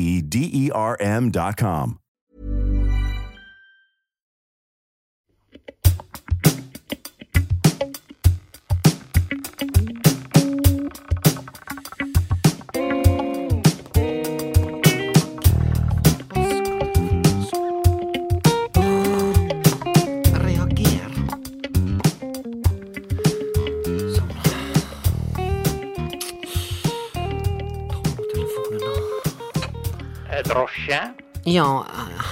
E D E R M dot com. Drosje. Ja,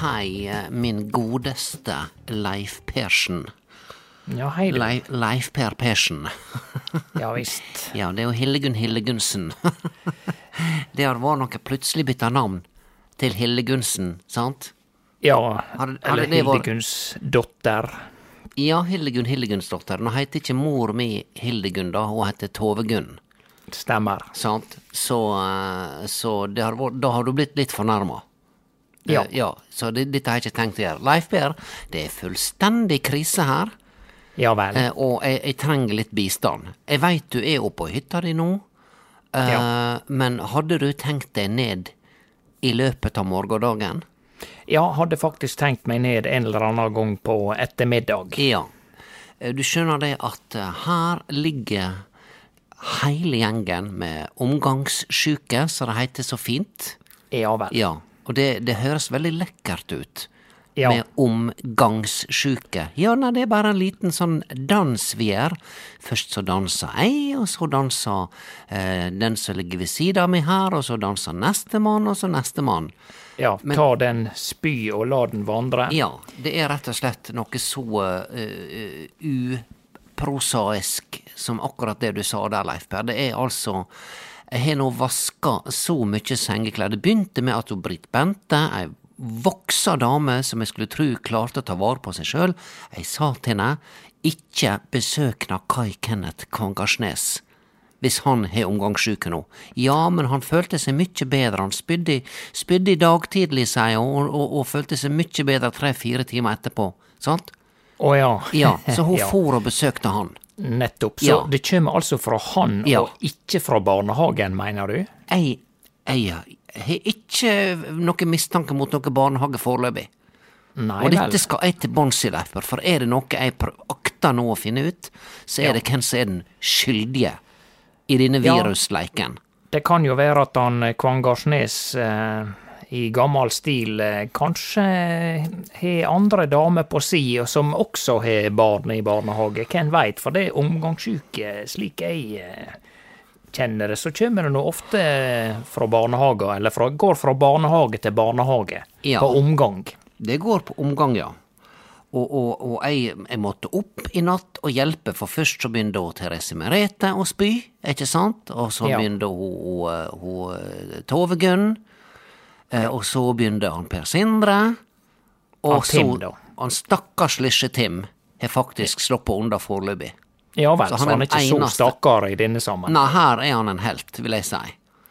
hei, min godeste Leif Persen. Ja, hei. Leif, Leif Per Persen. Ja visst. Ja, det er jo Hildegunn Hillegunnsen. Det har vært noe plutselig bytta navn til Hillegunnsen, sant? Ja, har, har eller Hildegunns dotter. Ja, Hildegunn dotter. Nå heter ikke mor mi Hildegunn, da, hun heter Tovegunn. Stemmer. Sant? Så, eh, så det har vært, da har du blitt litt fornærma. Ja. ja. Så det, dette har jeg ikke tenkt å gjøre. Leif Per, det er fullstendig krise her, Ja vel. eh, og jeg, jeg trenger litt bistand. Jeg veit du er oppe på hytta di nå, eh, Ja. men hadde du tenkt deg ned i løpet av morgendagen? Ja, hadde faktisk tenkt meg ned en eller annen gang på ettermiddag. Ja. Eh, Du skjønner det at eh, her ligger hele gjengen med omgangssjuke, som det heter så fint. Ja vel. Ja, og det, det høres veldig lekkert ut. Ja. Med omgangssjuke. Ja, nei, det er bare en liten sånn dans vi gjør. Først så danser ei, og så danser eh, den som ligger ved sida av meg her, og så danser nestemann, og så nestemann. Ja, ta den spy og la den vandre. Ja, det er rett og slett noe så uh, uprosaisk som akkurat det du sa der, Leif Per. Det er altså Jeg har nå vaska så mye sengeklær. Det begynte med at hun Britt Bente, ei voksa dame som jeg skulle tru klarte å ta vare på seg sjøl, jeg sa til henne ikke besøk na Kai Kenneth Kvangarsnes hvis han har omgangssjuke nå. Ja, men han følte seg mye bedre, han spydde, spydde i dag tidlig, sier hun, og, og, og følte seg mye bedre tre-fire timer etterpå, sant? Å ja. Ja, så hun Ja, for og besøkte han. Nettopp. Så Ja. det kommer altså fra han, Ja. og ikke fra barnehagen, mener du? Jeg, jeg har ikke noen mistanke mot noe barnehage foreløpig. Nei Og dette skal jeg til bunns i, Leif, for er det noe jeg akter nå å finne ut, så er Ja. det hvem som er den skyldige i denne virusleiken. Det kan jo være at han Kvangarsnes eh, i gammel stil eh, kanskje har andre damer på si, som også har barn i barnehage. Hvem veit, for det er omgangssjuke, slik jeg eh, kjenner det, så kommer det nå ofte fra barnehager, eller fra, går fra barnehage til barnehage, Ja. på omgang. Det går på omgang, ja. Og, og, og jeg, jeg måtte opp i natt og hjelpe, for først så begynte hun Therese Merete å spy, ikke sant? Og så Ja. begynte hun, hun, hun eh, Tove Gunn. Eh, og så begynte han Per Sindre. Og Tim, så da. Han stakkars lille Tim har faktisk sluppet unna foreløpig. Ja vel, Så så han er han er ikke eneste... så stakkar i denne sammen. Nei, her er han en helt, vil jeg si.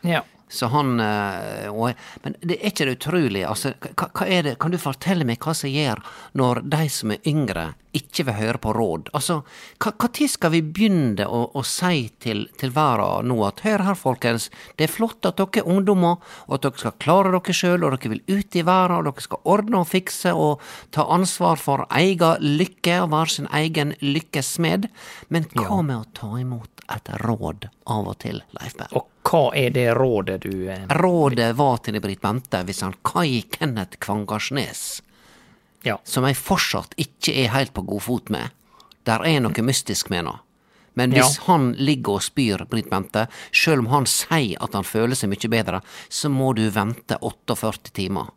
Ja. Så han eh, og, Men det er ikke det utrolig, altså, hva, hva er det, kan du fortelle meg hva som gjør når de som er yngre, ikke vil høre på råd? Altså, hva, tid skal vi begynne å, å si til, til verden nå at hør her, folkens, det er flott at dere er ungdommer, og at dere skal klare dere sjøl, og dere vil ut i verden, og dere skal ordne og fikse og ta ansvar for egen lykke og være sin egen lykkesmed, men hva med å ta imot et råd av og til, Leif Berr? Og hva er det rådet du eh, Rådet var til Britt Bente hvis han Kai Kenneth Kvangarsnes, Ja. som jeg fortsatt ikke er helt på god fot med. Der er noe mystisk med henne. Men hvis Ja. han ligger og spyr, Britt Bente, sjøl om han sier at han føler seg mye bedre, så må du vente 48 timer.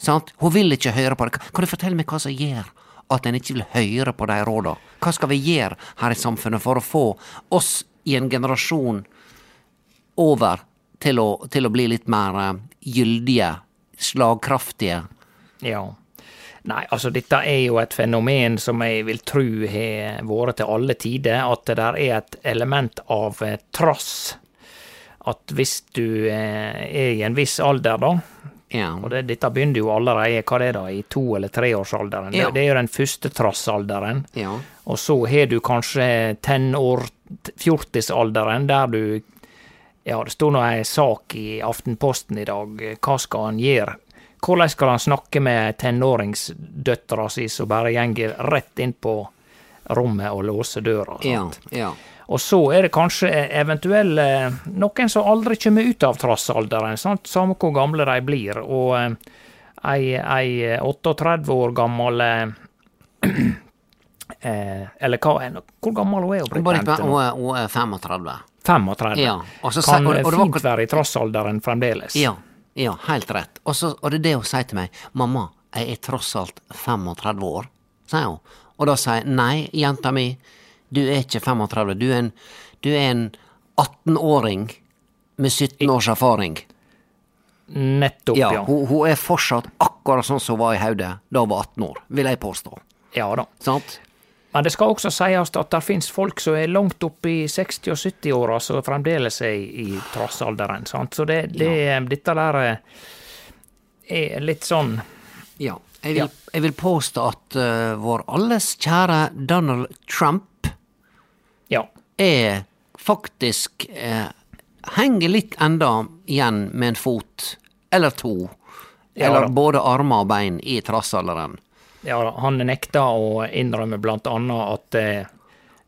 Sant? Hun vil ikke høre på det. Kan du fortelle meg hva som gjør at en ikke vil høre på de råda? Hva skal vi gjøre her i samfunnet for å få oss i en generasjon over til å, til å bli litt mer eh, gyldige, slagkraftige? Ja. Nei, altså dette er jo et fenomen som jeg vil tru har vært til alle tider, at det der er et element av eh, trass. At hvis du eh, er i en viss alder, da, Ja. og det, dette begynner jo allerede, hva det er da, i to- eller treårsalderen, Ja. det, det er jo den første trassalderen. ja. Og så har du kanskje tenår, fjortisalderen, der du Ja, det sto nå ei sak i Aftenposten i dag. Hva skal han gjøre? Hvordan skal han snakke med tenåringsdøtra si som bare gjenger rett inn på rommet og låser døra? Sant? ja. Og så er det kanskje eventuelle noen som aldri kommer ut av trassalderen, sant? samme hvor gamle de blir. Og eh, ei, ei 38 år gammel eh, eh, Eller hva er? Hvor gammel hun er hun? Hun, er, er 35. 35. Ja, og så kan og- og det var fint være i trassalderen fremdeles. Ja, ja, helt rett. Og, så, og det er det hun sier til meg. 'Mamma, jeg er tross alt 35 år', sier hun. Og da sier jeg 'nei, jenta mi, du er ikke 35, du er en, du er en 18-åring med 17 års erfaring'. Nettopp, Ja, ja. hun, hun er fortsatt akkurat sånn som hun var i hodet da hun var 18 år, vil jeg påstå. Ja da. Sant? Men det skal også sies at det finnes folk som er langt opp i 60- og 70-åra som fremdeles er i, trassalderen. Sant? Så det, det, dette der er litt sånn Ja. Jeg vil, Ja. jeg vil påstå at uh, vår alles kjære Donald Trump Ja. er faktisk uh, Henger litt enda igjen med en fot, eller to, Ja eller både armer og bein i trassalderen. ja han nekta å innrømme blant annet at uh,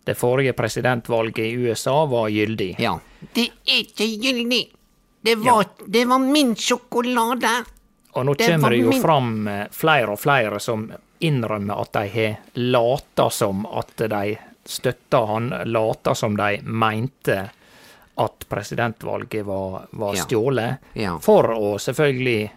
det forrige presidentvalget i USA var gyldig. Ja. Det er ikke gyldig! Det var, det var min sjokolade! Og nå kommer det jo fram eh, flere og flere som innrømmer at de har lata som at de støtta han, lata som de mente at presidentvalget var, var Ja. stjålet, Ja. for å selvfølgelig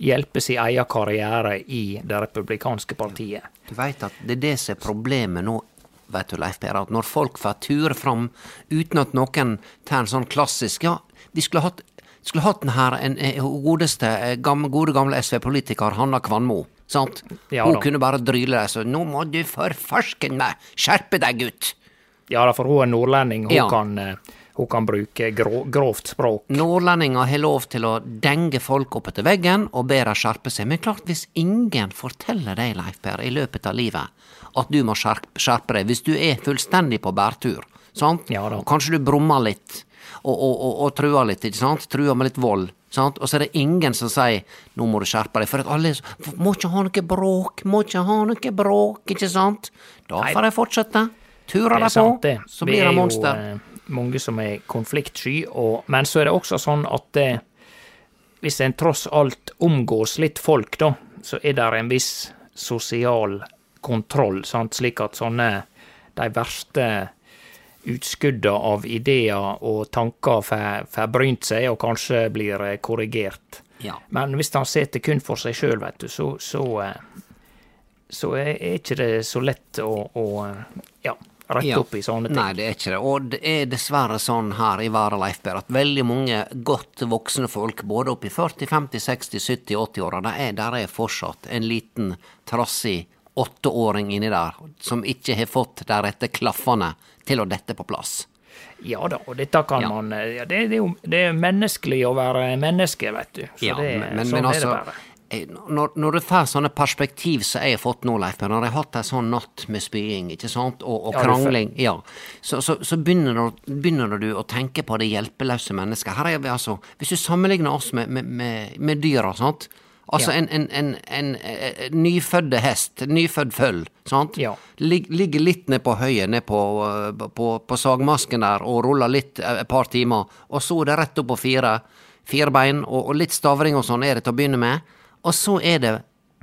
hjelpe sin egen karriere i det republikanske partiet. Du veit at det er det som er problemet nå, vet du Leif Per, at når folk får ture fram uten at noen tar en sånn klassisk Ja, vi skulle hatt skulle hatt den her en, en godeste, eh, gode gamle SV-politiker Hanna Kvanmo. Sant? Ja Hun kunne bare dryle deg så 'Nå må du for farsken meg skjerpe deg, gutt'. Ja da, for hun er nordlending, hun, Ja. kan, eh, hun kan bruke grå, grovt språk. Nordlendinger har lov til å denge folk opp etter veggen og be dem skjerpe seg. Men klart, hvis ingen forteller deg, Leif Per, i løpet av livet at du må skjerpe, deg, hvis du er fullstendig på bærtur, sant? Ja da. kanskje du brummer litt og, og, og, og truer litt, ikke sant? Truer med litt vold. Sant? Og så er det ingen som sier 'nå må du skjerpe deg', for alle er sånn, 'må ikke ha noe bråk', 'må ikke ha noe bråk', ikke sant? Da får de fortsette. Turer Det er de på, det. så Vi blir er jo, eh, mange som er konfliktsky, og, men så er det også sånn at eh, hvis en tross alt omgås litt folk, da, så er det en viss sosial kontroll, sant? slik at sånne de verste utskudda av ideer og tanker får brynt seg, og kanskje blir eh, korrigert. Ja. Men hvis han sitter kun for seg sjøl, vet du, så, så, eh, så er ikke det så lett å, å eh, ja, rette Ja. opp i sånne ting. Nei, det er ikke det. Og det er dessverre sånn her i Vara Leifberg at veldig mange godt voksne folk, både opp i 40, 50, 60, 70, 80-åra, der er, der er fortsatt en liten trassig åtteåring inni der som ikke har fått de rette klaffene til å dette på plass. Ja da, og dette kan Ja. man ja, det, det, er jo det er menneskelig å være menneske, vet du. Så Ja, det, men, men, sånn men er altså det bare. eh, når, når du får sånne perspektiv som jeg har fått nå, Leif når jeg har hatt en sånn natt med spying ikke sant, og, og krangling, ja, så, så, så begynner, du, begynner du å tenke på det hjelpeløse mennesket. Her er vi altså, Hvis du sammenligner oss med, med, med, med dyra, sant? Altså Ja. en, en, en, en, eh, nyfødde hest, nyfødd føll, sant? Ja. Lig, ligger litt ned på høyet, ned på, eh, på, på sagmasken der, og ruller litt eh, et par timer, og så er det rett opp på fire, fire bein, og, og litt stavring og sånn er det til å begynne med, og så er det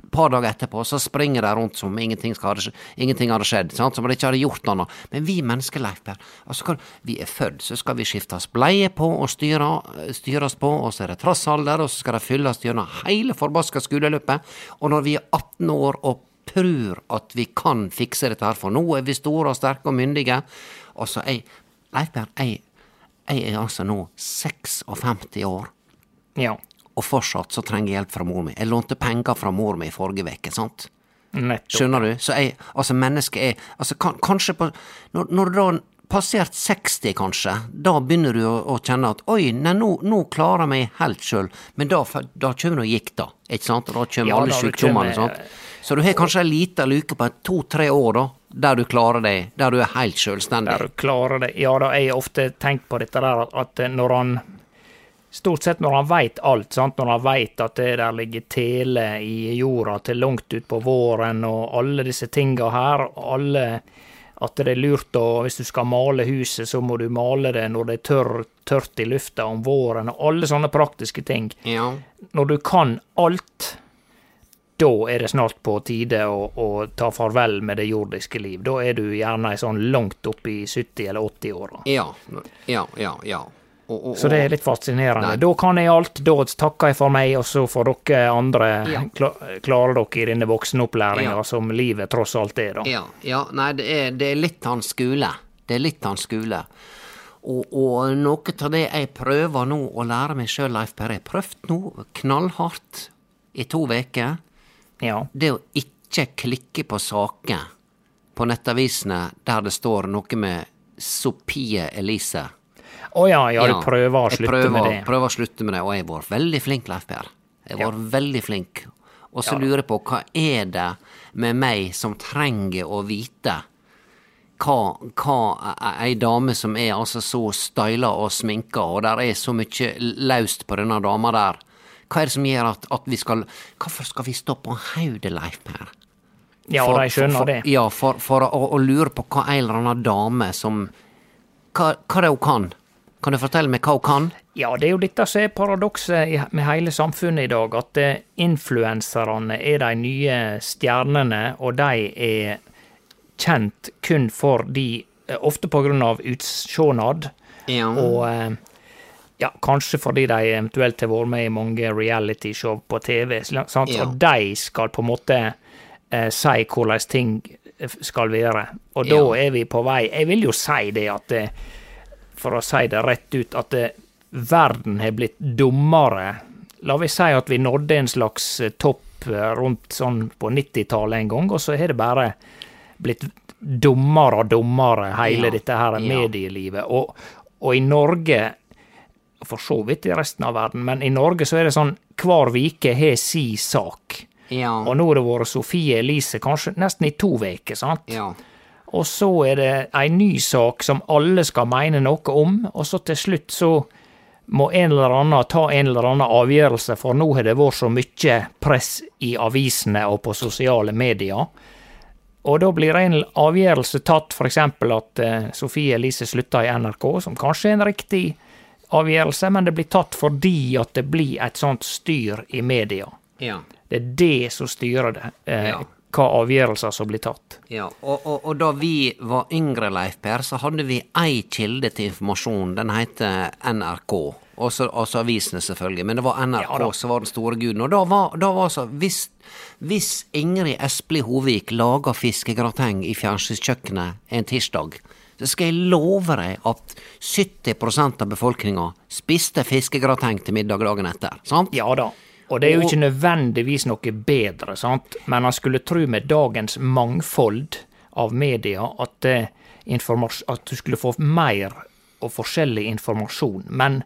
et par dager etterpå, så springer de rundt som ingenting, hadde ingenting hadde skjedd, sant? som om de ikke hadde gjort noe. Men vi mennesker, Leif Per, altså, vi er født, så skal vi skiftes bleie på og styre, styres på, og så er det trassalder, og så skal det fylles gjennom hele forbaska skoleløpet, og når vi er 18 år og prur at vi kan fikse dette her, for nå er vi store og sterke og myndige, og så jeg, Leif Per, jeg, jeg er altså nå 56 år. Ja, Og fortsatt så trenger jeg hjelp fra mor mi. Jeg lånte penger fra mor mi i forrige uke, sant? nettopp. Skjønner du? Så jeg, altså mennesket er altså kan, Kanskje på når, når du da passert 60, kanskje, da begynner du å, å kjenne at oi, nei, nå, nå klarer jeg meg helt sjøl, men da, da kommer nå da. ikke sant? Da kommer Ja, alle sykdommene, kommer-? Så du har kanskje ei lita luke på to-tre år, da, der du klarer deg, der du er helt sjølstendig. Der du klarer det. Ja da, jeg har ofte tenkt på dette der, at når han Stort sett når han veit alt, sant? når han veit at det der ligger tele i jorda til langt utpå våren, og alle disse tinga her, alle At det er lurt å Hvis du skal male huset, så må du male det når det er tørr, tørt i lufta om våren, og alle sånne praktiske ting. Ja. Når du kan alt, da er det snart på tide å, å ta farvel med det jordiske liv. Da er du gjerne sånn langt opp i 70- eller 80-åra. Ja, ja, ja. ja. Og, og, Så det er litt fascinerende. Nei. Da kan jeg alt, da takker jeg for meg, og så får dere andre Ja. kla klare dere i denne voksenopplæringa Ja. som livet tross alt er, da. Ja, ja nei, det er, det er litt hans skole. Det er litt hans skole. Og, og noe av det jeg prøver nå å lære meg sjøl, Leif Per, jeg har prøvd nå knallhardt i to Ja. det å ikke klikke på saker på nettavisene der det står noe med Sofie Elise. Å ja, ja, du prøver å slutte prøver, med det. prøver å slutte med det, og jeg har vært veldig flink, Leif Per. Jeg har vært veldig flink. Og så lurer jeg på, hva er det med meg som trenger å vite hva, hva ei dame som er altså så styla og sminka, og der er så mye laust på denne dama der, hva er det som gjør at, at vi skal Hvorfor skal vi stå på hodet, Leif Per? Ja, For- de skjønner for, det. Ja, for, for å, å lure på hva en eller annen dame som Hva, hva det hun kan? Kan du fortelle meg hva hun kan? Ja, det er jo dette som er paradokset med hele samfunnet i dag, at eh, influenserne er de nye stjernene, og de er kjent kun for de eh, Ofte av utsjånad, Ja. og eh, ja, kanskje fordi de eventuelt har vært med i mange realityshow på TV. Sant? Ja. Og de skal på en måte eh, si hvordan ting skal være. Og da Ja. er vi på vei Jeg vil jo si det at eh, For å si det rett ut, at eh, verden har blitt dummere. La vi si at vi nådde en slags eh, topp eh, rundt sånn på 90-tallet en gang, og så har det bare blitt dummere og dummere, hele Ja, dette her ja. medielivet. Og, og i Norge, for så vidt i resten av verden, men i Norge så er det sånn hver vike har si sak. Ja. Og nå har det vært Sofie Elise kanskje nesten i to uker, sant? ja. Og så er det ei ny sak som alle skal mene noe om, og så til slutt så må en eller annen ta en eller annen avgjørelse, for nå har det vært så mye press i avisene og på sosiale medier. Og da blir en avgjørelse tatt, f.eks. at eh, Sofie Elise slutta i NRK, som kanskje er en riktig avgjørelse, men det blir tatt fordi at det blir et sånt styr i media. ja. Det er det som styrer det. Eh, Ja. Hva avgjørelser som blir tatt. Ja, og, og, og da vi var yngre, Leif Per, så hadde vi ei kilde til informasjon. Den heter NRK. Også, også avisene, selvfølgelig. Men det var NRK Ja som var den store guden. Og da var, da var altså hvis, hvis Ingrid Espelid Hovik laga fiskegrateng i fjernsynskjøkkenet en tirsdag, så skal jeg love deg at 70% av befolkninga spiste fiskegrateng til middag dagen etter. Sant? Ja da. Og det er jo ikke nødvendigvis noe bedre, sant, men han skulle tro med dagens mangfold av media at, eh, at du skulle få mer og forskjellig informasjon. Men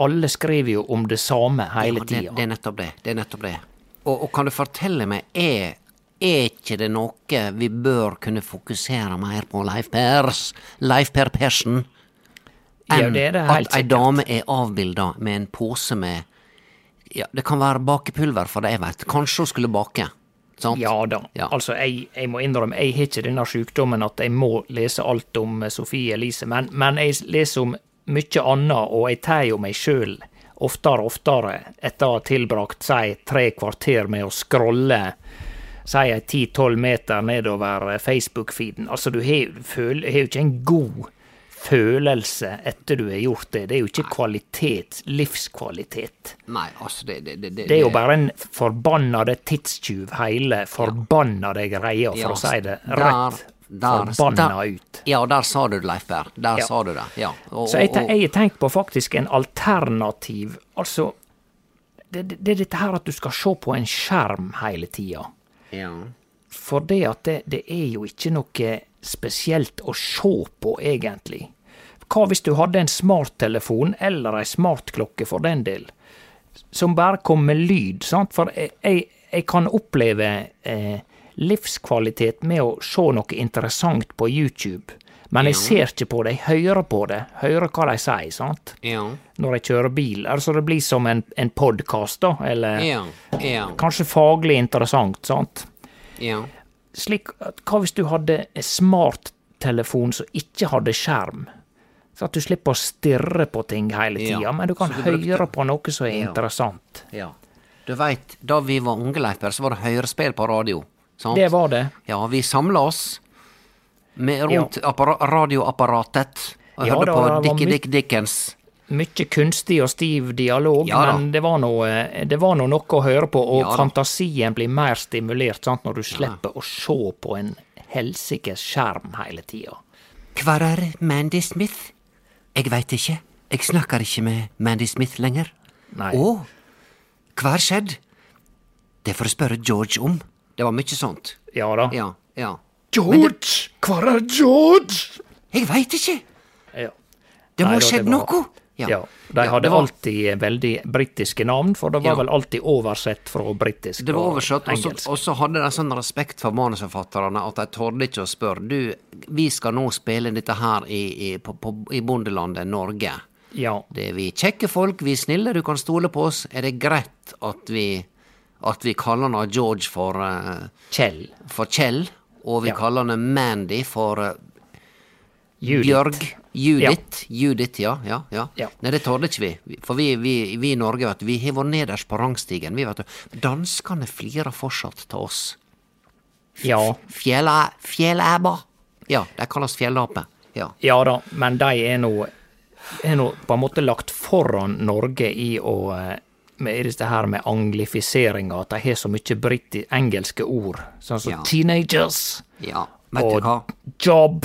alle skriver jo om det samme hele Ja, det, det er nettopp det. Det er nettopp det. Og, og kan du fortelle meg, er, er ikke det noe vi bør kunne fokusere mer på, Leif Pers? Leif Per Persen? Ja, Enn det er det helt at ei dame er avbilda med en pose med Ja, det kan være bakepulver, for det jeg vet. Kanskje hun skulle bake. Sant? Ja da. Ja. Altså, jeg, jeg må innrømme, jeg har ikke denne sykdommen at jeg må lese alt om eh, Sofie Elise, men, men jeg leser om mye annet, og jeg tar jo meg sjøl oftere og oftere etter å ha tilbrakt si tre kvarter med å scrolle si ei ti-tolv meter nedover eh, Facebook-feeden. Altså, du har jo ikke en god følelse etter du har gjort det. Det er jo ikke kvalitet, livskvalitet. Nei, altså, det Det, det, Det er jo bare en forbannede tidstyv, hele forbannede greia, for Ja, å si det rett der- forbanna der- ut. Ja, der sa du det, Leif Berr. Der Ja. sa du det. Ja. Og, Så jeg, har tenkt på faktisk en alternativ Altså, det er dette her at du skal se på en skjerm hele tida. ja. For det at det, det er jo ikke noe spesielt å se på, egentlig. Hva hvis du hadde en smarttelefon, eller ei smartklokke for den del, som bare kom med lyd, sant? For jeg, jeg, kan oppleve eh, livskvalitet med å se noe interessant på YouTube, men jeg ser ikke på det, jeg hører på det, hører hva de sier, sant? Ja. Når jeg kjører bil. Altså det blir som en, en podkast, da, eller Ja. Ja. kanskje faglig interessant, sant? Ja. Slik at Hva hvis du hadde en smarttelefon som ikke hadde skjerm? Så at du slipper å stirre på ting hele tida, Ja, men du kan du høre brukte- på noe som er Ja. interessant. Ja. Du veit, da vi var unge, Leiper, så var det høyrespill på radio. Sant? Det var det. Ja, vi samla oss med rundt appara radioapparatet og Ja, hørte på Dickie Dick Dickens. Mye kunstig og stiv dialog, Ja men det var nå eh, det var noe å høre på, og Ja fantasien blir mer stimulert sant, når du slipper å se på en helsikes skjerm hele tida. Hvor er Mandy Smith? Jeg veit ikke. Jeg snakker ikke med Mandy Smith lenger. Nei. Å, hva har skjedd? Det får jeg spørre George om. Det var mye sånt. Ja da. Ja, ja. George! Hvor er George? Jeg veit ikke! Ja. Det må ha skjedd noe! Ja. Ja. De Ja, hadde var- alltid veldig britiske navn, for det var Ja. vel alltid oversett fra britisk Det var og oversatt, og så- engelsk. og så hadde de sånn respekt for manusforfatterne at de torde ikke å spørre Du, vi skal nå spille dette her i, i, på, på, i bondelandet Norge. Ja. Det er vi kjekke folk, vi er snille, du kan stole på oss. Er det greit at vi, at vi kaller han George for, uh, Kjell. for Kjell, og vi kaller han Mandy for eh, Judith. Bjørg? Judith? Judith, ja. ja, ja. Ja. Nei, det tåler ikke vi. For vi, vi, vi i Norge, vet vi har vært nederst på rangstigen. Vi, vet. Danskene flirer fortsatt til oss. Ja. Fjella, fjellæba. Ja, de kalles fjellape. Ja. ja da, men de er nå er nå på en måte lagt foran Norge i å eh, med dette her med anglifiseringa, at de har så mye britti engelske ord, sånn som Ja. teenagers Ja, og job.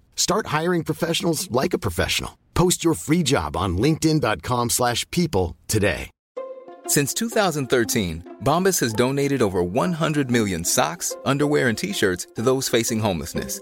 Start hiring professionals like a professional. Post your free job on linkedin.com/people slash people today. Since 2013, Bombas has donated over 100 million socks, underwear, and t shirts to those facing homelessness.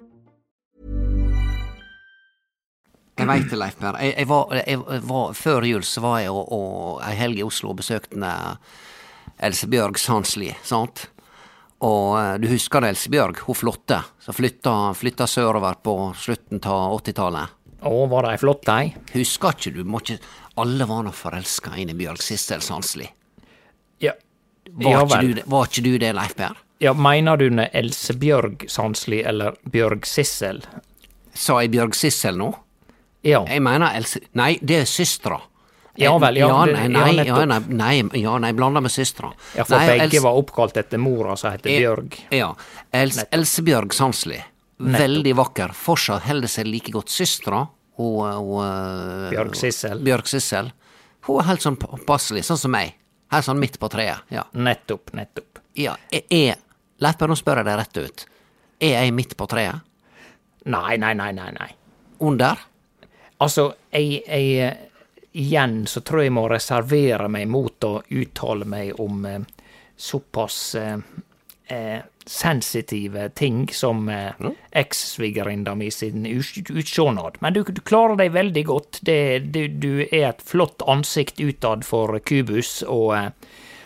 Jeg veit det, Leif Per. Jeg, jeg, var, jeg var, før jul så var jeg og, og ei helg i Oslo og besøkte Else Bjørg Sandsli, sant? Og eh, du husker Elsebjørg, Else Bjørg, hun flotte, som flytta, flytta sørover på slutten av 80-tallet. Å, var det ei flott ei? Husker ikke du? Må ikke Alle var nå forelska inn i Bjørg Sissel Sandsli. Ja. Var, ja ikke du var ikke du det, Leif Per? Ja, Mener du Else Bjørg Sandsli eller Bjørg Sissel? Sa jeg Bjørg Sissel nå? Ja. Jeg mener Else Nei, det er søstera. Ja vel, ja, ja, nei, nei, ja, nei, nei, ja, nei, blanda med søstera. Ja, for Nei, begge Else- var oppkalt etter mora som heter Eh, Bjørg. Ja. Els, Elsebjørg Sandsli. Veldig vakker. Fortsatt holder seg like godt. Søstera, og, hun eh, Bjørg Sissel. Bjørg Sissel. Hun er helt sånn passelig, sånn som meg. Helt sånn midt på treet. Ja. Nettopp, nettopp. ja er Leif nå spør jeg deg rett ut. Er jeg midt på treet? Nei, nei, nei, nei. nei. Under? Altså, jeg, jeg eh, Igjen så tror jeg jeg må reservere meg mot å uttale meg om eh, såpass eh, eh, sensitive ting som eh, mm. ekssvigerinna mi sin utsjånad. Men du, du klarer deg veldig godt. Det, du, du er et flott ansikt utad for kubus, og eh,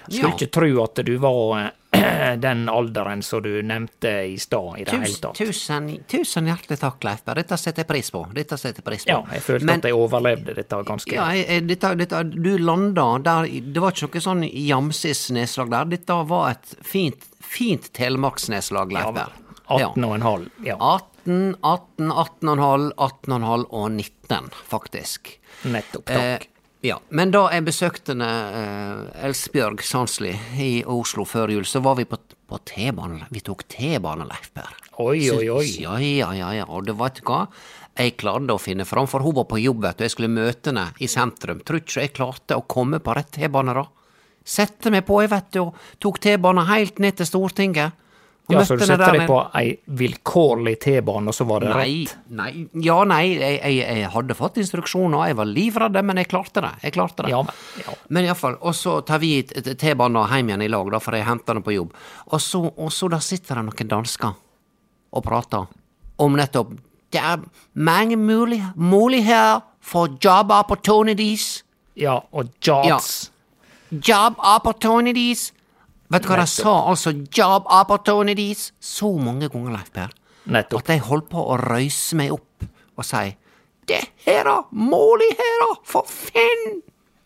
skulle Ja. ikke tro at du var eh, den alderen som du nevnte i stad, i det hele tatt. tusen, tusen hjertelig takk, Leif. Dette setter jeg pris på. Dette setter jeg pris på. Ja, jeg følte Men- at jeg overlevde dette ganske Ja, jeg, jeg, dette, dette, du landa der Det var ikke noe sånn jamsis-nedslag der. Dette var et fint, fint telemarksnedslag, Leif Ja, Per. 18,5. Ja, 18, 18, 18,5, 18,5 og 19, faktisk. nettopp. Takk. Eh, ja, Men da jeg besøkte eh, Elsbjørg Sandsli i Oslo før jul, så var vi på, på T-banen. Vi tok T-banen, Leif Per. Oi, oi, oi. Ja, ja, ja, ja. Og det veit du hva? Jeg klarte å finne fram, for hun var på jobb, vet du. Jeg skulle møte henne i sentrum. Tror ikke jeg klarte å komme på rett T-bane, da. Sette meg på, jeg vet du, og tok T-banen helt ned til Stortinget. Ja, så du setter deg på ei vilkårlig T-bane, og så var det Nei, rett? nei, ja, nei, jeg, jeg, jeg hadde fått instruksjoner, jeg var livredd, men jeg klarte det. Jeg klarte det. Ja, men, ja. Men iallfall, og så tar vi T-banen hjem igjen i lag, da, for jeg henter den på jobb. Og så, og så da sitter det noen dansker og prater om nettopp Det er mange mulig, muligheter for job opportunities. ja, og jobs. Job opportunities. Vet du hva de sa, altså? Job opportunities. Så mange ganger, Leif Per Nettopp. at jeg holdt på å røyse meg opp og si Det her er her, for Finn!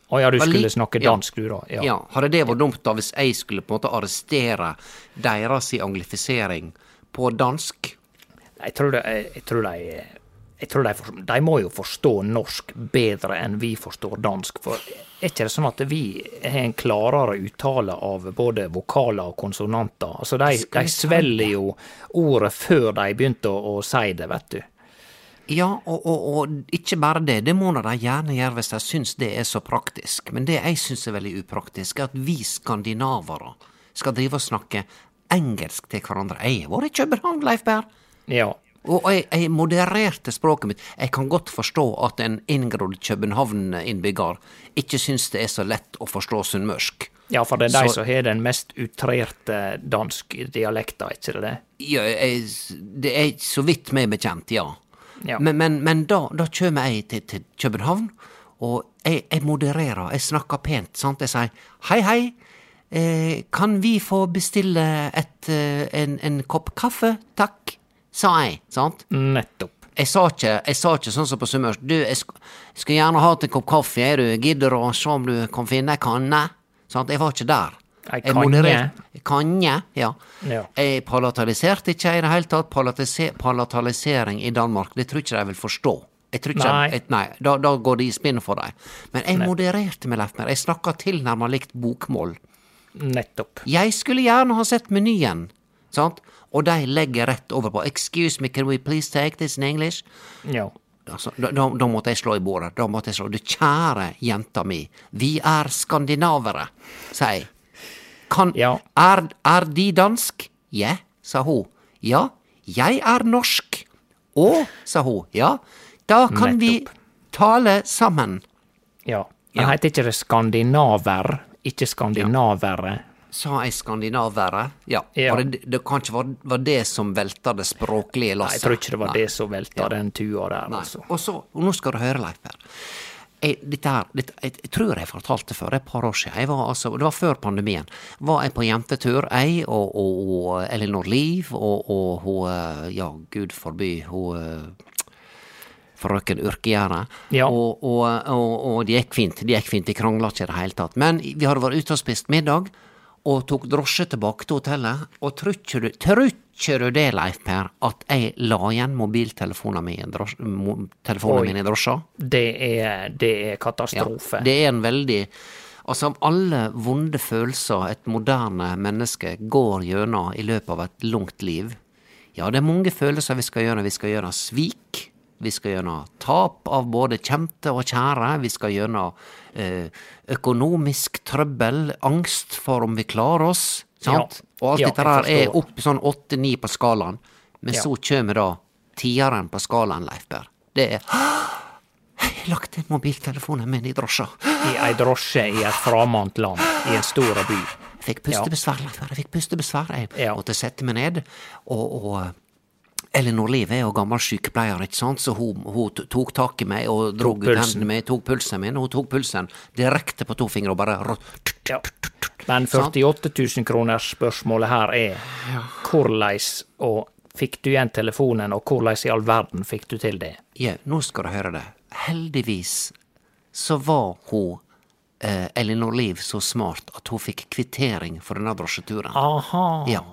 Å ja, du skulle snakke ja. dansk, du, da? Ja. Ja, hadde det vært dumt da hvis jeg skulle på en måte arrestere deres anglifisering på dansk? Jeg tror, det, jeg tror de jeg tror de, for, de må jo forstå norsk bedre enn vi forstår dansk. For er ikke det sånn at vi har en klarere uttale av både vokaler og konsonanter? Altså, de, de svelger jo ordet før de begynte å, å si det, vet du. Ja, og, og, og ikke bare det, det må de gjerne gjøre hvis de syns det er så praktisk. Men det jeg syns er veldig upraktisk, er at vi skandinavere skal drive og snakke engelsk til hverandre. Jeg har vært i København, Leif Berr. Ja. Og jeg, jeg modererte språket mitt. Jeg kan godt forstå at en inngrodd København-innbygger ikke syns det er så lett å forstå sunnmørsk. ja, for det er de som har den mest utrerte dansk dialekta, ikke det det? Ja, jeg, det er så vidt meg bekjent, ja. Ja. Men, men, men da, da kommer jeg til, til København, og jeg, jeg modererer, jeg snakker pent, sant. Jeg sier hei, hei, eh, kan vi få bestille et, eh, en, en kopp kaffe, takk, sa jeg, sant. Nettopp. Jeg sa ikke, jeg sa ikke sånn som på sunnmørsk, du, jeg sk skulle gjerne hatt en kopp kaffe, er du, gidder å se om du kan finne ei kanne? Sant, jeg var ikke der. Ei kanje? Kanje, ja. Ja. Jeg palataliserte ikke i det hele tatt. Palatise palatalisering i Danmark, det tror ikke de vil forstå. Jeg tror ikke Nei. Jeg, nei, da, da går det i spinn for dem. Men jeg modererte meg, Leif Mer. Jeg snakka tilnærma likt bokmål. Nettopp. Jeg skulle gjerne ha sett menyen, sant? Og de legger rett over på 'excuse me, can we please take this in English'? Ja. Altså, da, da, da måtte jeg slå i bordet. Da måtte jeg slå. Du kjære jenta mi, vi er skandinavere, sa jeg. Kan, Ja. er, er De dansk? Ja, sa hun. Ja, jeg er norsk. Å, sa hun. Ja, da kan vi tale sammen. Ja. Ja. heter ikke det skandinaver? Ikke skandinavere? Sa jeg skandinavere? Ja. Ja. Det, det kan ikke være var det som velta det språklige Nei, lasset? jeg tror ikke det var Nei. det som velta Ja. den tua der, altså. Og så, og nå skal du høre, Leif Per. Jeg, dette her, dette, jeg, jeg tror jeg fortalte det før, det er et par år siden. Var, altså, det var før pandemien. Var jeg på jentetur, jeg og, og, og Elinor Liv og, og hun eh, Ja, gud forby, hun eh, frøken Urkegjerde. Ja. Og, og, og, og det gikk fint. Det gikk fint, de krangla ikke i det hele tatt. Men vi hadde vært ute og spist middag, og tok drosje tilbake til hotellet. Og trur du, du det, Leif Per, at jeg la igjen mobiltelefonen min drosje, telefonen Oi. min i drosja? Det er, det er Ja, katastrofe. det er en veldig Altså, om alle vonde følelser et moderne menneske går gjennom i løpet av et langt liv Ja, det er mange følelser vi skal gjøre. Vi skal gjøre svik. Vi skal gjennom tap av både kjente og kjære. Vi skal gjennom eh, økonomisk trøbbel, angst for om vi klarer oss. Sant? Ja. Og alt Ja, dette her der er opp sånn åtte-ni på skalaen. Men Ja. så kjem da tieren på skalaen, Leif Per. Det er Jeg har lagt inn mobiltelefonen min i drosja. I ei drosje i et framant land, i en stor by. Jeg fikk pustebesvær, Leif Per. Jeg fikk pustebesvær. Jeg måtte sette meg ned. Og, og Elinor Liv er jo gammel sykepleier, ikke sant, så hun, hun tok tak i meg og drog ut hendene mine, tok pulsen min, og hun tok pulsen direkte på to fingre og bare Ja. Men 48 000 kroners spørsmålet her er hvordan og fikk du igjen telefonen, og hvordan i all verden fikk du til det? Ja, nå skal du høre det. Heldigvis så var hun Elinor Liv så smart at hun fikk kvittering for denne drosjeturen. Aha. Ja.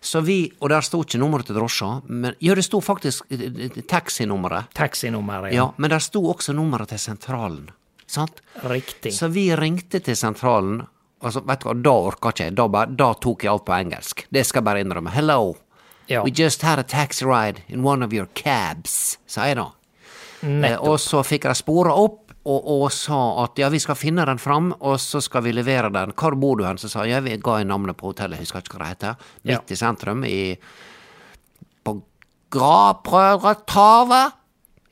Så vi, og der sto ikke nummeret til drosja, men ja, det sto faktisk eh, eh, taxinummeret. Taxinummeret, Ja, men der sto også nummeret til sentralen. Sant? Riktig. Så vi ringte til sentralen, og vet du hva, da orka ikke jeg. Da, da tok jeg alt på engelsk. Det skal jeg bare innrømme. Hello. Ja. We just had a taxi ride in one of your cabs, sa jeg da. Eh, og så fikk jeg spora opp og, og sa at ja, vi skal finne den fram, og så skal vi levere den. Hvor bor du hen? Så sa jeg, ja, vi ga jeg navnet på hotellet, jeg husker ikke hva det heter. Ja. Midt i sentrum, i på Gravbrødretorvet.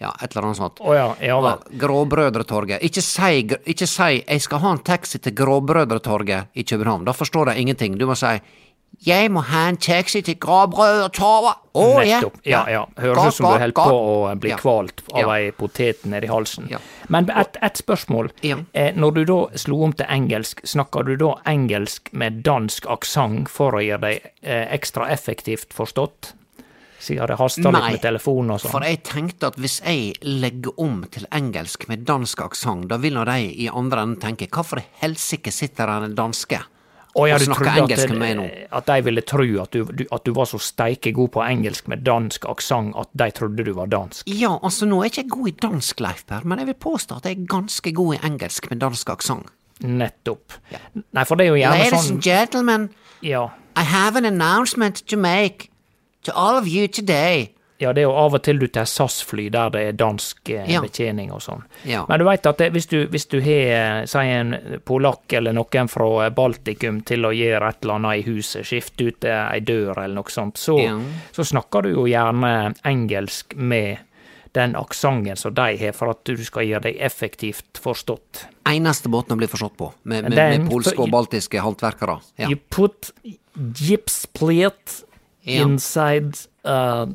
Ja, et eller annet sånt. Oh, ja, ja vel. Gråbrødretorget. Ikke si, ikke si 'jeg skal ha en taxi til Gråbrødretorget' i København. Da forstår de ingenting. Du må si 'jeg må ha en taxi til Gråbrødretorget'. Å ja. Nettopp. Ja, ja. Høres ut som du holder på å bli Ja. kvalt av Ja. ei potet nedi halsen. Ja. Men ett et spørsmål. Ja. Eh, når du da slo om til engelsk, snakker du da engelsk med dansk aksent for å gjøre deg eh, ekstra effektivt forstått? Siden det haster litt med telefonen og sånn. For jeg tenkte at hvis jeg legger om til engelsk med dansk aksent, da vil nå de i andre enden tenke 'hvorfor i helsike sitter den danske Å ja, og du snakker engelsk at, med meg at de ville tro at du, du, at du var så steike god på engelsk med dansk aksent at de trodde du var dansk. Ja, altså nå er jeg ikke god i dansk, Leif Per, men jeg vil påstå at jeg er ganske god i engelsk med dansk aksent. Nettopp. Nei, for det er jo gjerne Ladies sånn and gentlemen, Ja. I have an announcement to make to all of you today. Ja, det er jo av og til du tar SAS-fly der det er dansk eh, Ja. betjening og sånn. Ja. Men du veit at det, hvis du, hvis du har, sier si en polakk eller noen fra eh, Baltikum til å gjøre et eller annet i huset, skifte ut eh, ei dør eller noe sånt, så, Ja. så snakker du jo gjerne engelsk med den aksenten som de har, for at du skal gjøre deg effektivt forstått. Eneste måten å bli forstått på, med, med, med polske og baltiske håndverkere. Ja. You put gipsplate inside uh,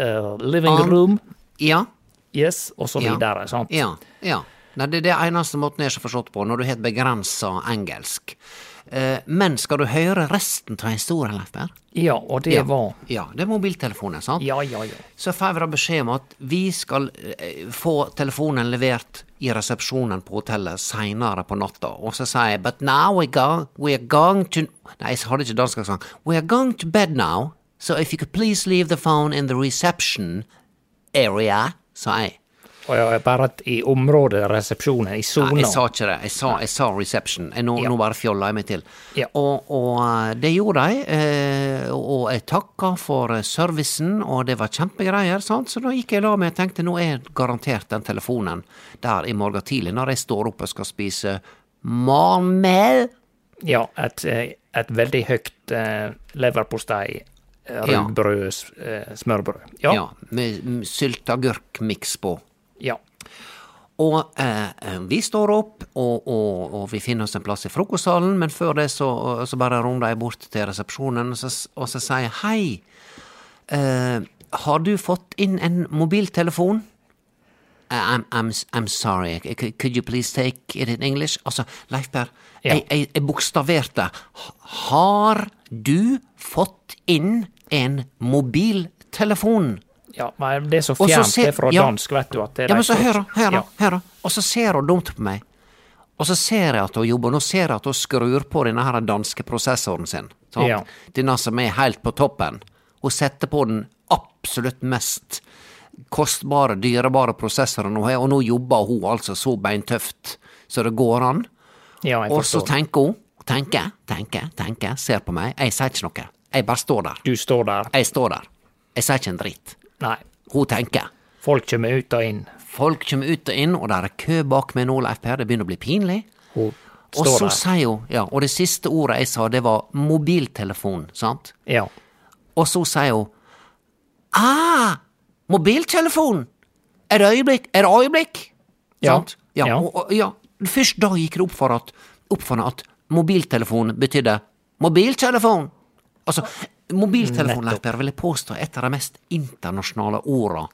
uh, living On- room, ja. yes, og så Ja. videre, sant? Ja. ja. Nei, det er det eneste måten jeg har forstått på, når du har begrensa engelsk. Uh, men skal du høre resten av historien, Leif Berr? Ja, og det Ja. var Ja, det er mobiltelefonen, sant? Ja, ja, ja. Så får vi da beskjed om at vi skal uh, få telefonen levert i resepsjonen på hotellet seinere på natta. Og så sier jeg but now we go, we are going to Nei, jeg hadde ikke dansk aksent. We are going to bed now, so if you could please leave the phone in the reception area, sa jeg. Og jeg bare at i området resepsjonen, i sona jeg sa ikke det. Jeg sa, jeg sa reception. Jeg, nå, Ja. nå bare fjolla jeg meg til. Ja. Og, og eh, det gjorde jeg, eh, og jeg takka for eh, servicen, og det var kjempegreier, sant? så da gikk jeg i lag med og tenkte nå er garantert den telefonen der i morgen tidlig, når jeg står opp og skal spise marmel. Ja, et, et veldig høyt eh, leverpostei. Rugbrød, s- eh, smørbrød. Ja. Ja, med sylteagurkmiks på. ja. Og eh, eh, vi står opp, og, og, og vi finner oss en plass i frokostsalen, men før det så, så bare runder jeg bort til resepsjonen, og så, og så sier jeg hei, eh, har du fått inn en mobiltelefon? I'm, I'm, I'm sorry, could you please take it in English? Altså, Leif Per, Ja. jeg, jeg, jeg bokstaverte. Har du fått inn en mobiltelefon? Ja, men det er så fjernt det fra ja. dansk, vet du, at det Ja, men så hør hør hør. Og så ser hun dumt på meg. Og så ser jeg at hun jobber, nå ser jeg at hun skrur på denne her danske prosessoren sin. Ja. Denne som er helt på toppen. Hun setter på den absolutt mest kostbare, dyrebare prosessoren hun har, og nå jobber hun altså så beintøft så det går an. Ja, Og så tenker hun, tenker, tenker, tenker, ser på meg. Jeg sier ikke noe. Jeg bare står der. Du står der. Jeg står der. Jeg sier ikke en dritt. Nei. Hun tenker. Folk kommer ut og inn. Folk kommer ut og inn, og det er kø bak meg nå, Leif Per. Det begynner å bli pinlig. Hun Og så der. sier hun, ja, og det siste ordet jeg sa, det var mobiltelefon, sant? Ja. Og så sier hun Ah! Mobiltelefon! Det øyeblikk? Det øyeblikk? Ja. Sant? Ja, Ja. Og, ja. Først da gikk det opp for at, opp for at mobiltelefon betydde mobiltelefon! Altså, mobiltelefon, vil jeg påstå er et av de mest internasjonale orda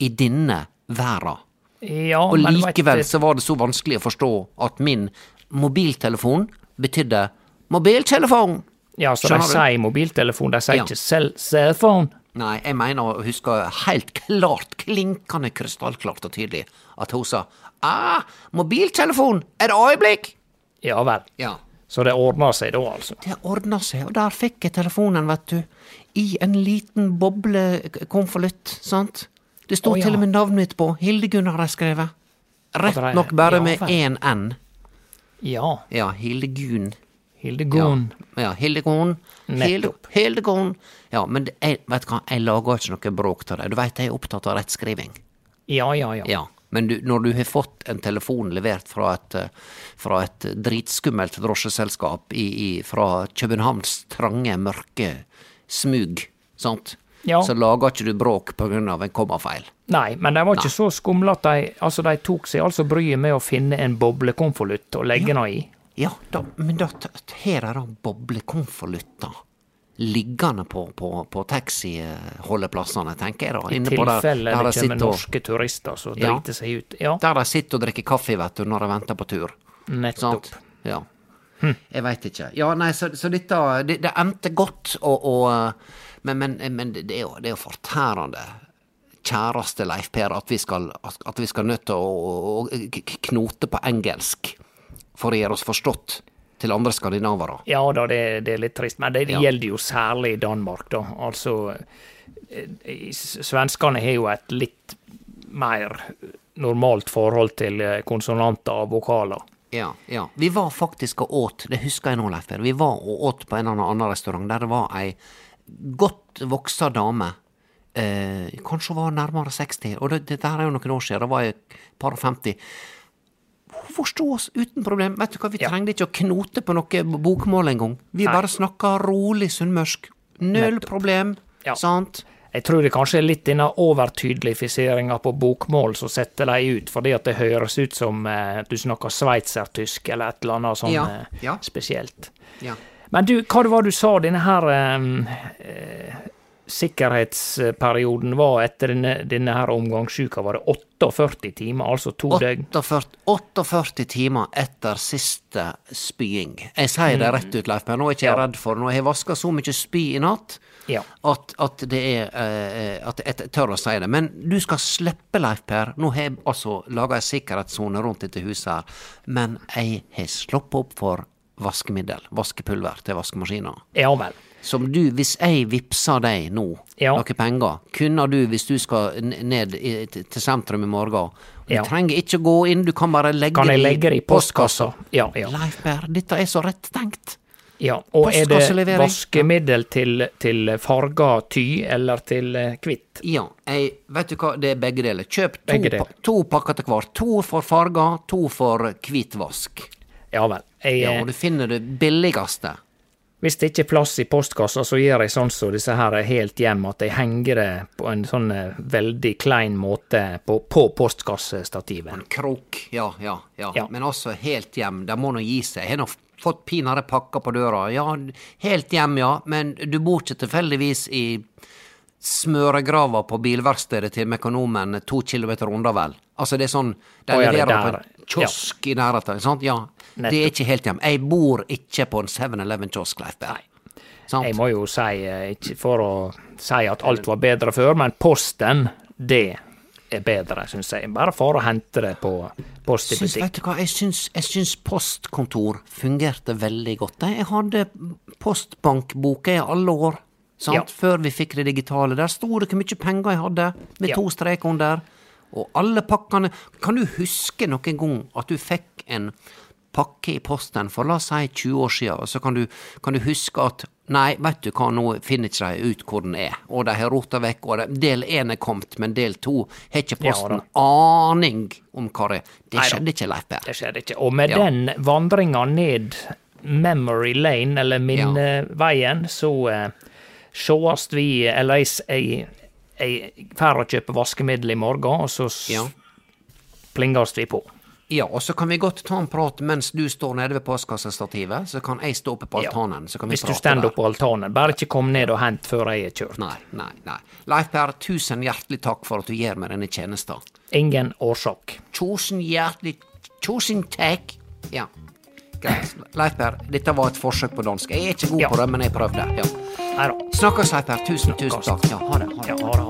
i denne verda. Ja, Og likevel så var det så vanskelig å forstå at min mobiltelefon betydde mobiltelefon. Ja, så Skjønner de sier mobiltelefon, de sier Ja. ikke cell, cellphone. Nei, jeg mener å huske helt klart, klinkende krystallklart og tydelig, at hun sa ah, mobiltelefon, det øyeblikk? Ja vel. Ja. Så det ordna seg da, altså. Det ordna seg, og der fikk jeg telefonen, vet du, i en liten boblekonvolutt, sant? Det sto oh, ja. til og med navnet mitt på, Hildegunn har jeg skrevet. Rett nok bare ja med én N. Ja. Ja, Hildegunn. Hildegunn. Ja, ja Hildegunn. Nettopp. Hildegunn. Ja, men jeg, vet du hva, jeg lager ikke noe bråk av det. Du veit jeg er opptatt av rettskriving. Ja, ja, ja. Ja. Men du, når du har fått en telefon levert fra et, eh, fra et dritskummelt drosjeselskap i, i, fra Københavns trange, mørke smug, sant, Ja. så lager ikke du bråk av en kommafeil. Nei, men de var ikke så skumle at de Altså, de tok seg altså bryet med å finne en boblekonvolutt og legge den i. Ja, da, men da her er da boblekonvolutter liggende på, på, på taxiholdeplassene, tenker jeg da. Inne I tilfelle der det kommer norske turister som Ja. driter seg ut. Ja, der de sitter og drikker kaffe, vet du, når de venter på tur. nettopp. Sant? Ja. Jeg veit ikke. Ja, nei, så, så dette det, det endte godt, og, og eh, Men, men, men det, er jo, det er jo fortærende, kjæreste Leif Per, at vi skal, at vi skal nødt til å, å, knote på engelsk for å gjøre oss forstått til andre skandinavere. Ja da, det, det er litt trist, men det, det Ja. gjelder jo særlig i Danmark, da. Altså, eh, svenskene har jo et litt mer normalt forhold til eh, konsonanter og vokaler. Ja, ja. Vi var faktisk og åt, det husker jeg nå, Leif vi var og åt på en eller annen restaurant der det var ei godt voksa dame. Eh, kanskje hun var nærmere 60, og det, dette er jo noen år siden, da var jeg et par og 50. Hun forstå oss uten problem. Vet du hva, vi Ja. trengte ikke å knote på noe bokmål engang. Vi Nei. bare snakka rolig sunnmørsk. Null problem, Ja. sant? Jeg tror det kanskje er litt denne overtydelifiseringa på bokmål som setter deg ut, fordi at det høres ut som eh, du snakker sveitsertysk eller et eller annet sånn Ja, eh, spesielt. Men du, hva det du sa denne her eh, eh, sikkerhetsperioden var etter denne, denne her omgangssjuka? Var det 48 timer, altså to døgn? 48, 48 timer etter siste spying. Jeg sier det rett ut, Leif Per. Nå er ikke jeg Ja. redd for det. Nå har jeg vaska så mye spy i natt Ja. at, at det er eh, At jeg tør å si det. Men du skal slippe, Leif Per. Nå har jeg altså laga ei sikkerhetssone rundt dette huset her. Men jeg har sluppet opp for vaskemiddel. Vaskepulver til vaskemaskiner. Ja vel. Som du, hvis jeg vippser deg nå Ja. noen penger, kunne du, hvis du skal ned i, til sentrum i morgen Du Ja. trenger ikke gå inn, du kan bare legge Kan legge det i postkassa? Ja, ja. Leif Berr, dette er så rett tenkt. ja. Og er det vaskemiddel til, til farga ty eller til kvitt? hvitt? Ja, jeg, vet du hva, det er begge deler. Kjøp to, deler. pa to pakker til hver. To for farga, to for hvit vask. Ja vel. Jeg, Ja, eh, og du finner det billigste Hvis det ikke er plass i postkassa, så gjør jeg sånn som disse her er helt hjem, at jeg henger det på en sånn eh, veldig klein måte på, på postkassestativet. Krok, ja, ja, ja, Ja. Men altså helt hjem, det må nå gi seg. Jeg har nå fått pinadø pakker på døra. Ja, helt hjem, ja, men du bor ikke tilfeldigvis i smøregrava på bilverkstedet til Mekonomen to kilometer unna, vel? Altså, det er sånn De leverer på en kiosk i nærheten, sant? Ja. Det er ikke helt hjem. Jeg bor ikke på en 7-Eleven-kiosk, Leif Berr. Jeg må jo si, eh, ikke for å si at alt var bedre før, men posten, det er bedre, syns jeg. Bare for å hente det på Post i Syns, butikk. vet du hva, jeg syns, jeg syns postkontor fungerte veldig godt. Jeg hadde postbankbok i alle år? Ja. før vi fikk det digitale. Der sto det hvor mye penger jeg hadde, med Ja. to streker under. Og alle pakkene Kan du huske noen gang at du fikk en pakke i posten for la oss si 20 år siden, så kan du, kan du huske at Nei, vet du hva, nå finner ikke de ut hvor den er, og de har rota vekk, og del én er kommet, men del to har ikke posten ja, aning om hva det er. Det skjedde ikke, Leif Per. Det skjedde ikke. Og med Ja. den vandringa ned memory lane, eller minneveien, så uh, sjåast vi Eller jeg, jeg, jeg fer å kjøpe vaskemiddel i morgen, og så Ja. plingast vi på. Ja, og så kan vi godt ta en prat mens du står nede ved postkassestativet, så kan jeg stå oppe på Ja. altanen, så kan vi Hvis du prate stender der. opp på altanen. Bare ikke kom ned og hent før jeg er kjørt. Nei, nei, nei. Leif Per, tusen hjertelig takk for at du gjør meg denne tjenesten. Ingen årsak. Tusen hjertelig Tusen takk. Ja. Greit. Leif Per, dette var et forsøk på dansk. Jeg er ikke god Ja. på det, men jeg prøvde. Ja. Snakkes, Leif Per. Tusen, tusen takk. Ja, ha det, ha det.